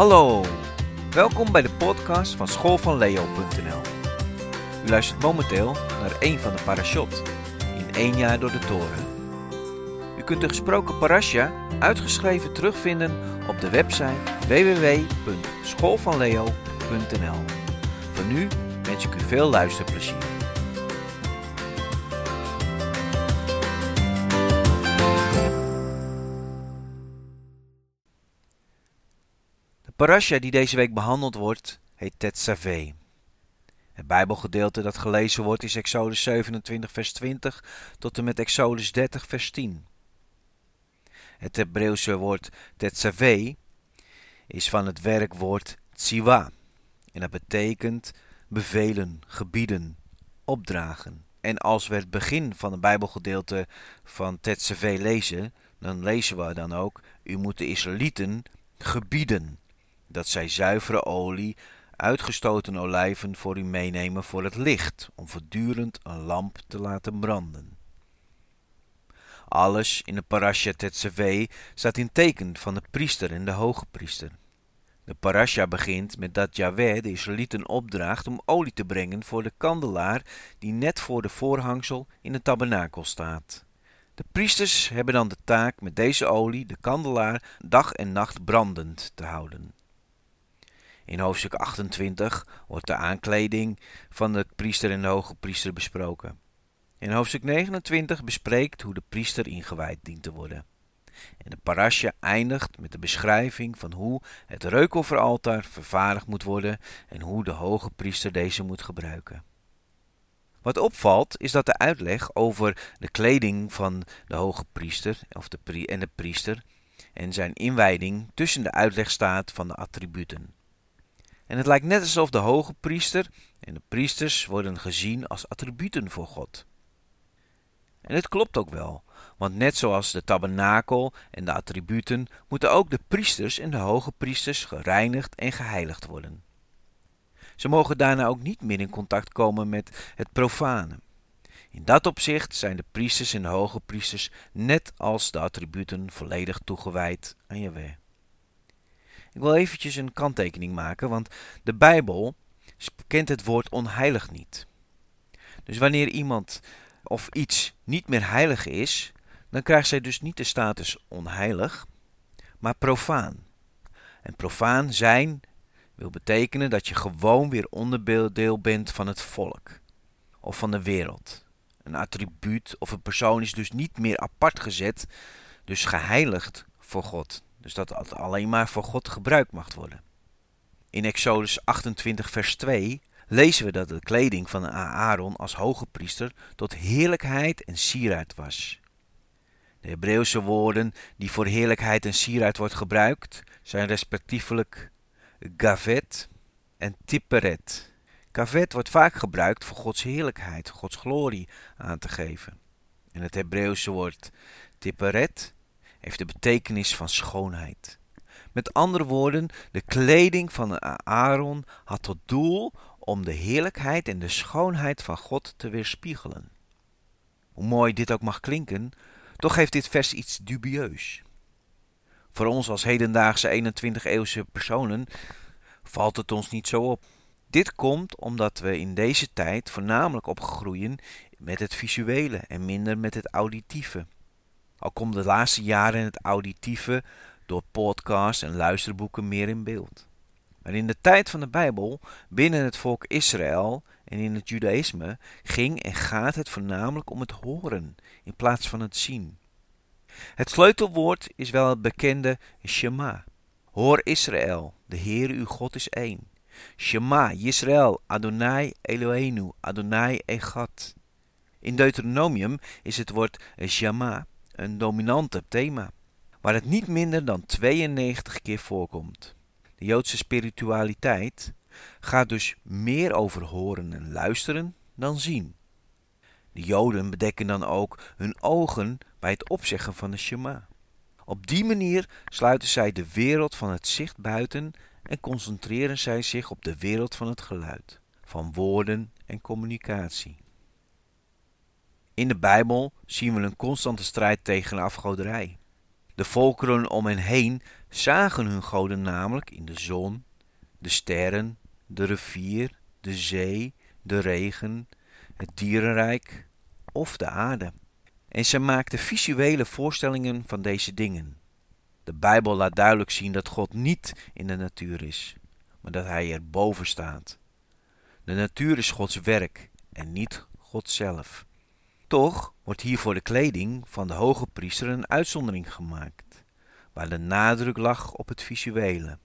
Hallo, welkom bij de podcast van schoolvanleo.nl. U luistert momenteel naar een van de parashot in één jaar door de toren. U kunt de gesproken parasha uitgeschreven terugvinden op de website www.schoolvanleo.nl. Voor nu wens ik u veel luisterplezier. Parasha die deze week behandeld wordt, heet Tetzaveh. Het Bijbelgedeelte dat gelezen wordt is Exodus 27 vers 20 tot en met Exodus 30 vers 10. Het Hebreeuwse woord Tetzaveh is van het werkwoord tziwa en dat betekent bevelen, gebieden, opdragen. En als we het begin van het Bijbelgedeelte van Tetzaveh lezen, dan lezen we dan ook, u moet de Israëlieten gebieden dat zij zuivere olie, uitgestoten olijven voor u meenemen voor het licht, om voortdurend een lamp te laten branden. Alles in de parasha Tetzaveh staat in teken van de priester en de hoge priester. De parasha begint met dat Yahweh de Israëlieten opdraagt om olie te brengen voor de kandelaar die net voor de voorhangsel in de tabernakel staat. De priesters hebben dan de taak met deze olie de kandelaar dag en nacht brandend te houden. In hoofdstuk 28 wordt de aankleding van de priester en de hoge priester besproken. In hoofdstuk 29 bespreekt hoe de priester ingewijd dient te worden. En de parasha eindigt met de beschrijving van hoe het reukofferaltaar vervaardigd moet worden en hoe de hoge priester deze moet gebruiken. Wat opvalt is dat de uitleg over de kleding van de hoge priester of de en de priester en zijn inwijding tussen de uitleg staat van de attributen. En het lijkt net alsof de hoge priester en de priesters worden gezien als attributen voor God. En het klopt ook wel, want net zoals de tabernakel en de attributen moeten ook de priesters en de hoge priesters gereinigd en geheiligd worden. Ze mogen daarna ook niet meer in contact komen met het profane. In dat opzicht zijn de priesters en de hoge priesters net als de attributen volledig toegewijd aan Jahweh. Ik wil eventjes een kanttekening maken, want de Bijbel kent het woord onheilig niet. Dus wanneer iemand of iets niet meer heilig is, dan krijgt zij dus niet de status onheilig, maar profaan. En profaan zijn wil betekenen dat je gewoon weer onderdeel bent van het volk of van de wereld. Een attribuut of een persoon is dus niet meer apart gezet, dus geheiligd voor God. Dus dat alleen maar voor God gebruikt mag worden. In Exodus 28 vers 2 lezen we dat de kleding van Aaron als hoge priester tot heerlijkheid en sieraad was. De Hebreeuwse woorden die voor heerlijkheid en sieraad wordt gebruikt zijn respectievelijk gavet en tipperet. Gavet wordt vaak gebruikt voor Gods heerlijkheid, Gods glorie aan te geven. En het Hebreeuwse woord tipperet heeft de betekenis van schoonheid. Met andere woorden, de kleding van Aaron had tot doel om de heerlijkheid en de schoonheid van God te weerspiegelen. Hoe mooi dit ook mag klinken, toch heeft dit vers iets dubieus. Voor ons als hedendaagse 21-eeuwse personen valt het ons niet zo op. Dit komt omdat we in deze tijd voornamelijk opgroeien met het visuele en minder met het auditieve. Al komt de laatste jaren het auditieve door podcasts en luisterboeken meer in beeld. Maar in de tijd van de Bijbel, binnen het volk Israël en in het judaïsme, ging en gaat het voornamelijk om het horen in plaats van het zien. Het sleutelwoord is wel het bekende Shema. Hoor Israël, de Heer uw God is één. Shema, Israël, Adonai Eloheinu, Adonai Echad. In Deuteronomium is het woord Shema een dominante thema, waar het niet minder dan 92 keer voorkomt. De Joodse spiritualiteit gaat dus meer over horen en luisteren dan zien. De Joden bedekken dan ook hun ogen bij het opzeggen van de Shema. Op die manier sluiten zij de wereld van het zicht buiten en concentreren zij zich op de wereld van het geluid, van woorden en communicatie. In de Bijbel zien we een constante strijd tegen afgoderij. De volkeren om hen heen zagen hun goden namelijk in de zon, de sterren, de rivier, de zee, de regen, het dierenrijk of de aarde. En ze maakten visuele voorstellingen van deze dingen. De Bijbel laat duidelijk zien dat God niet in de natuur is, maar dat Hij er boven staat. De natuur is Gods werk en niet God zelf. Toch wordt hier voor de kleding van de hoge priester een uitzondering gemaakt, waar de nadruk lag op het visuele.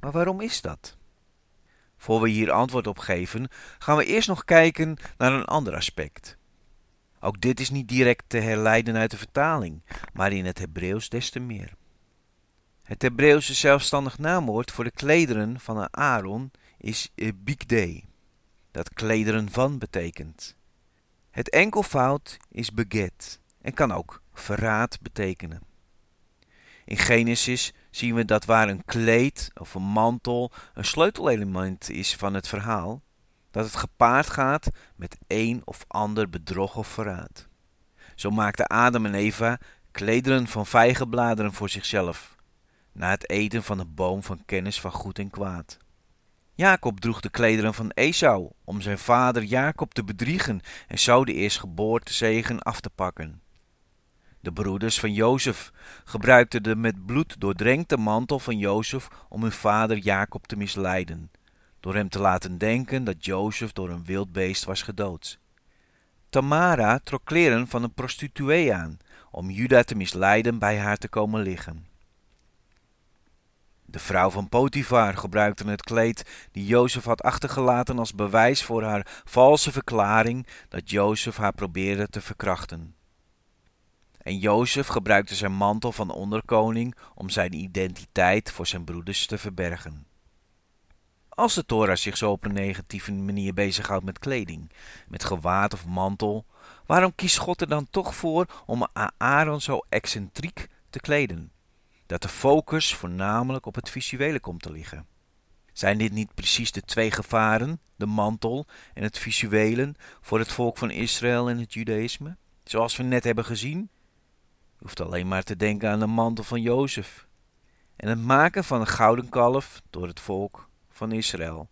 Maar waarom is dat? Voor we hier antwoord op geven, gaan we eerst nog kijken naar een ander aspect. Ook dit is niet direct te herleiden uit de vertaling, maar in het Hebreeuws des te meer. Het Hebreeuwse zelfstandig naamwoord voor de klederen van Aaron is bigde, dat klederen van betekent. Het enkelvoud is beget en kan ook verraad betekenen. In Genesis zien we dat waar een kleed of een mantel een sleutelelement is van het verhaal, dat het gepaard gaat met een of ander bedrog of verraad. Zo maakten Adam en Eva klederen van vijgenbladeren voor zichzelf, na het eten van de boom van kennis van goed en kwaad. Jacob droeg de klederen van Esau om zijn vader Jacob te bedriegen en zo de eerstgeboorte zegen af te pakken. De broeders van Jozef gebruikten de met bloed doordrenkte mantel van Jozef om hun vader Jacob te misleiden, door hem te laten denken dat Jozef door een wild beest was gedood. Tamara trok kleren van een prostituee aan om Juda te misleiden bij haar te komen liggen. De vrouw van Potifar gebruikte het kleed die Jozef had achtergelaten als bewijs voor haar valse verklaring dat Jozef haar probeerde te verkrachten. En Jozef gebruikte zijn mantel van onderkoning om zijn identiteit voor zijn broeders te verbergen. Als de Torah zich zo op een negatieve manier bezighoudt met kleding, met gewaad of mantel, waarom kiest God er dan toch voor om Aaron zo excentriek te kleden? Dat de focus voornamelijk op het visuele komt te liggen. Zijn dit niet precies de twee gevaren, de mantel en het visuele, voor het volk van Israël en het judaïsme? Zoals we net hebben gezien, je hoeft alleen maar te denken aan de mantel van Jozef en het maken van een gouden kalf door het volk van Israël.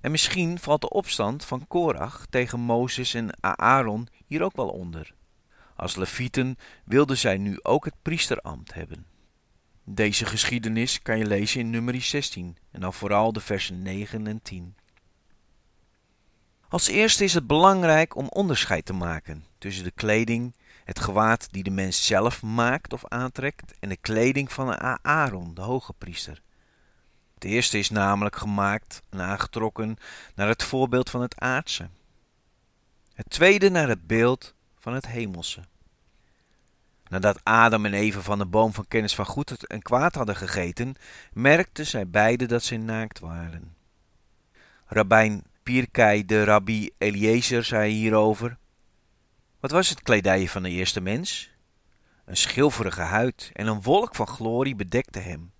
En misschien valt de opstand van Korach tegen Mozes en Aaron hier ook wel onder. Als levieten wilden zij nu ook het priesterambt hebben. Deze geschiedenis kan je lezen in nummer 16 en dan vooral de versen 9 en 10. Als eerste is het belangrijk om onderscheid te maken tussen de kleding het gewaad die de mens zelf maakt of aantrekt en de kleding van Aaron, de hoge priester. Het eerste is namelijk gemaakt en aangetrokken naar het voorbeeld van het aardse. Het tweede naar het beeld van het hemelse. Nadat Adam en Eva van de boom van kennis van goed en kwaad hadden gegeten, merkten zij beiden dat zij naakt waren. Rabbijn Pirkei de rabbi Eliezer zei hierover: wat was het kledij van de eerste mens? Een schilferige huid en een wolk van glorie bedekte hem.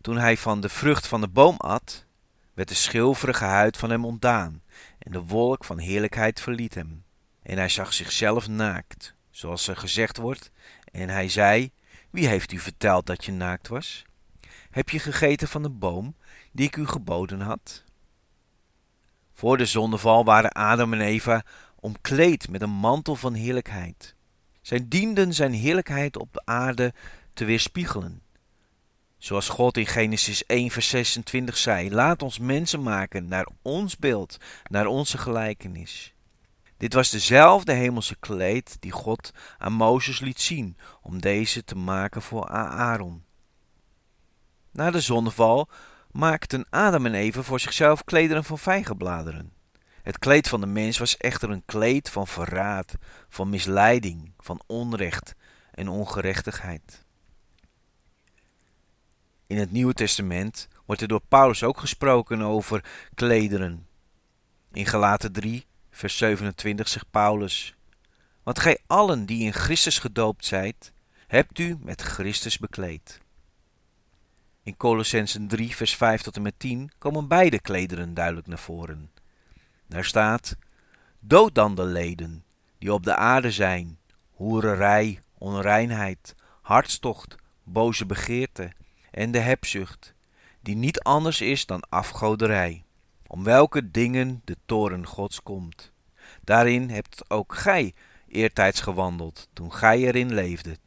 Toen hij van de vrucht van de boom at, werd de schilferige huid van hem ontdaan en de wolk van heerlijkheid verliet hem. En hij zag zichzelf naakt, zoals er gezegd wordt, en hij zei, wie heeft u verteld dat je naakt was? Heb je gegeten van de boom die ik u geboden had? Voor de zondeval waren Adam en Eva omkleed met een mantel van heerlijkheid. Zij dienden zijn heerlijkheid op de aarde te weerspiegelen. Zoals God in Genesis 1 vers 26 zei, laat ons mensen maken naar ons beeld, naar onze gelijkenis. Dit was dezelfde hemelse kleed die God aan Mozes liet zien om deze te maken voor Aaron. Na de zonneval maakten Adam en Eva voor zichzelf klederen van vijgenbladeren. Het kleed van de mens was echter een kleed van verraad, van misleiding, van onrecht en ongerechtigheid. In het Nieuwe Testament wordt er door Paulus ook gesproken over klederen. In Galaten 3, vers 27 zegt Paulus: Want gij allen die in Christus gedoopt zijt, hebt u met Christus bekleed. In Colossensen 3, vers 5 tot en met 10 komen beide klederen duidelijk naar voren. Daar staat: Dood dan de leden die op de aarde zijn: hoererij, onreinheid, hartstocht, boze begeerte en de hebzucht, die niet anders is dan afgoderij, om welke dingen de toren Gods komt. Daarin hebt ook gij eertijds gewandeld, toen gij erin leefdet.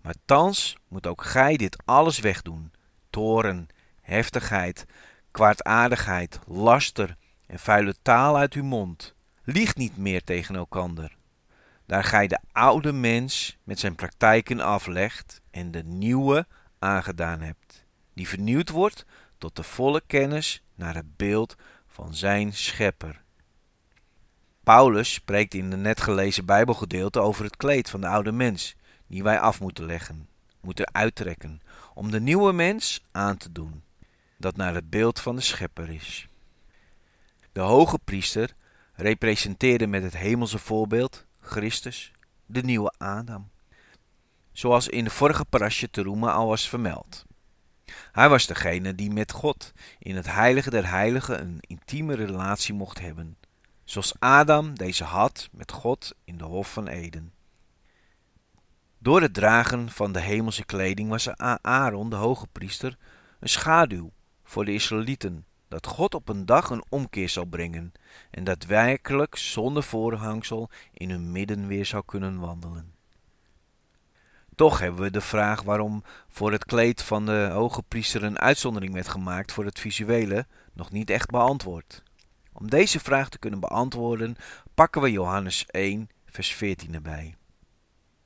Maar thans moet ook gij dit alles wegdoen: toren, heftigheid, kwaadaardigheid, laster en vuile taal uit uw mond. Lieg niet meer tegen elkander. Daar gij de oude mens met zijn praktijken aflegt en de nieuwe aangedaan hebt, die vernieuwd wordt tot de volle kennis naar het beeld van zijn schepper. Paulus spreekt in de net gelezen Bijbelgedeelte over het kleed van de oude mens, die wij af moeten leggen, moeten uittrekken, om de nieuwe mens aan te doen, dat naar het beeld van de schepper is. De hoge priester representeerde met het hemelse voorbeeld, Christus, de nieuwe Adam. Zoals in de vorige parasje te roemen al was vermeld. Hij was degene die met God in het heilige der heiligen een intieme relatie mocht hebben, zoals Adam deze had met God in de hof van Eden. Door het dragen van de hemelse kleding was Aaron, de hoge priester, een schaduw voor de Israëlieten, dat God op een dag een omkeer zou brengen en dat werkelijk zonder voorhangsel in hun midden weer zou kunnen wandelen. Toch hebben we de vraag waarom voor het kleed van de hoge priester een uitzondering werd gemaakt voor het visuele nog niet echt beantwoord. Om deze vraag te kunnen beantwoorden pakken we Johannes 1 vers 14 erbij.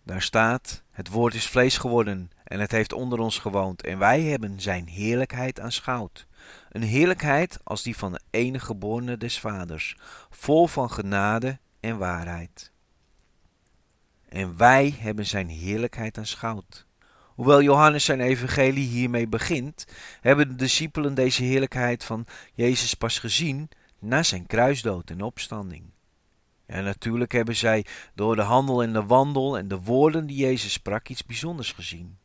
Daar staat, het woord is vlees geworden en het heeft onder ons gewoond en wij hebben zijn heerlijkheid aanschouwd. Een heerlijkheid als die van de enige geborene des vaders, vol van genade en waarheid. En wij hebben zijn heerlijkheid aanschouwd. Hoewel Johannes zijn evangelie hiermee begint, hebben de discipelen deze heerlijkheid van Jezus pas gezien na zijn kruisdood en opstanding. En natuurlijk hebben zij door de handel en de wandel en de woorden die Jezus sprak iets bijzonders gezien.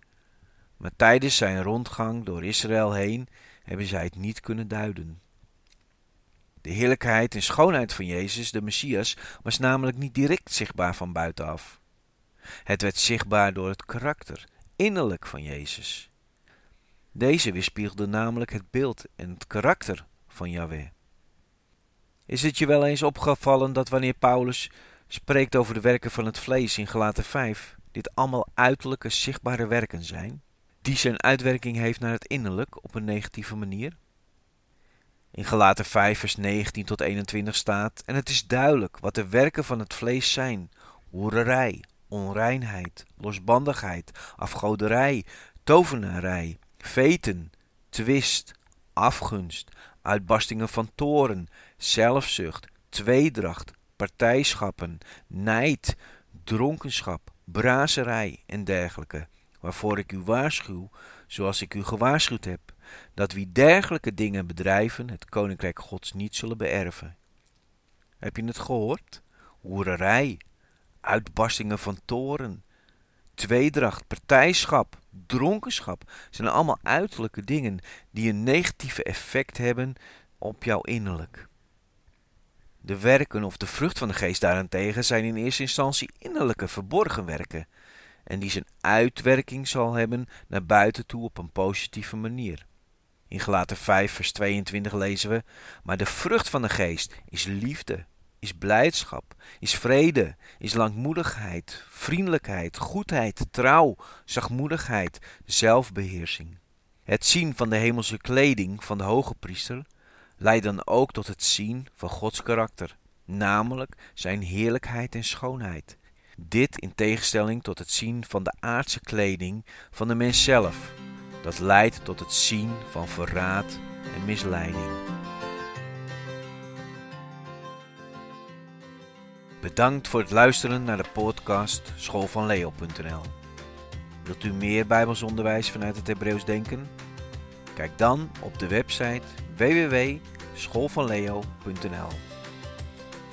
Maar tijdens zijn rondgang door Israël heen hebben zij het niet kunnen duiden. De heerlijkheid en schoonheid van Jezus, de Messias, was namelijk niet direct zichtbaar van buitenaf. Het werd zichtbaar door het karakter, innerlijk van Jezus. Deze weerspiegelde namelijk het beeld en het karakter van Yahweh. Is het je wel eens opgevallen dat wanneer Paulus spreekt over de werken van het vlees in Galaten 5, dit allemaal uiterlijke zichtbare werken zijn, die zijn uitwerking heeft naar het innerlijk op een negatieve manier? In Galaten 5 vers 19 tot 21 staat, en het is duidelijk wat de werken van het vlees zijn, hoererij, onreinheid, losbandigheid, afgoderij, tovenarij, veten, twist, afgunst, uitbarstingen van toren, zelfzucht, tweedracht, partijschappen, nijd, dronkenschap, brazerij en dergelijke, waarvoor ik u waarschuw, zoals ik u gewaarschuwd heb, dat wie dergelijke dingen bedrijven, het koninkrijk Gods niet zullen beërven. Heb je het gehoord? Hoererij, uitbarstingen van toren, tweedracht, partijschap, dronkenschap zijn allemaal uiterlijke dingen die een negatieve effect hebben op jouw innerlijk. De werken of de vrucht van de geest daarentegen zijn in eerste instantie innerlijke verborgen werken en die zijn uitwerking zal hebben naar buiten toe op een positieve manier. In Gelaten 5 vers 22 lezen we, maar de vrucht van de geest is liefde, is blijdschap, is vrede, is langmoedigheid, vriendelijkheid, goedheid, trouw, zachtmoedigheid, zelfbeheersing. Het zien van de hemelse kleding van de hoge priester leidt dan ook tot het zien van Gods karakter, namelijk zijn heerlijkheid en schoonheid. Dit in tegenstelling tot het zien van de aardse kleding van de mens zelf, dat leidt tot het zien van verraad en misleiding. Bedankt voor het luisteren naar de podcast schoolvanleo.nl. Wilt u meer Bijbelsonderwijs vanuit het Hebreeuws denken? Kijk dan op de website www.schoolvanleo.nl.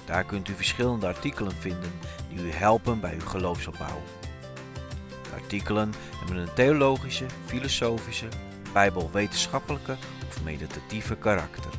Daar kunt u verschillende artikelen vinden die u helpen bij uw geloofsopbouw. De artikelen hebben een theologische, filosofische, bijbelwetenschappelijke of meditatieve karakter.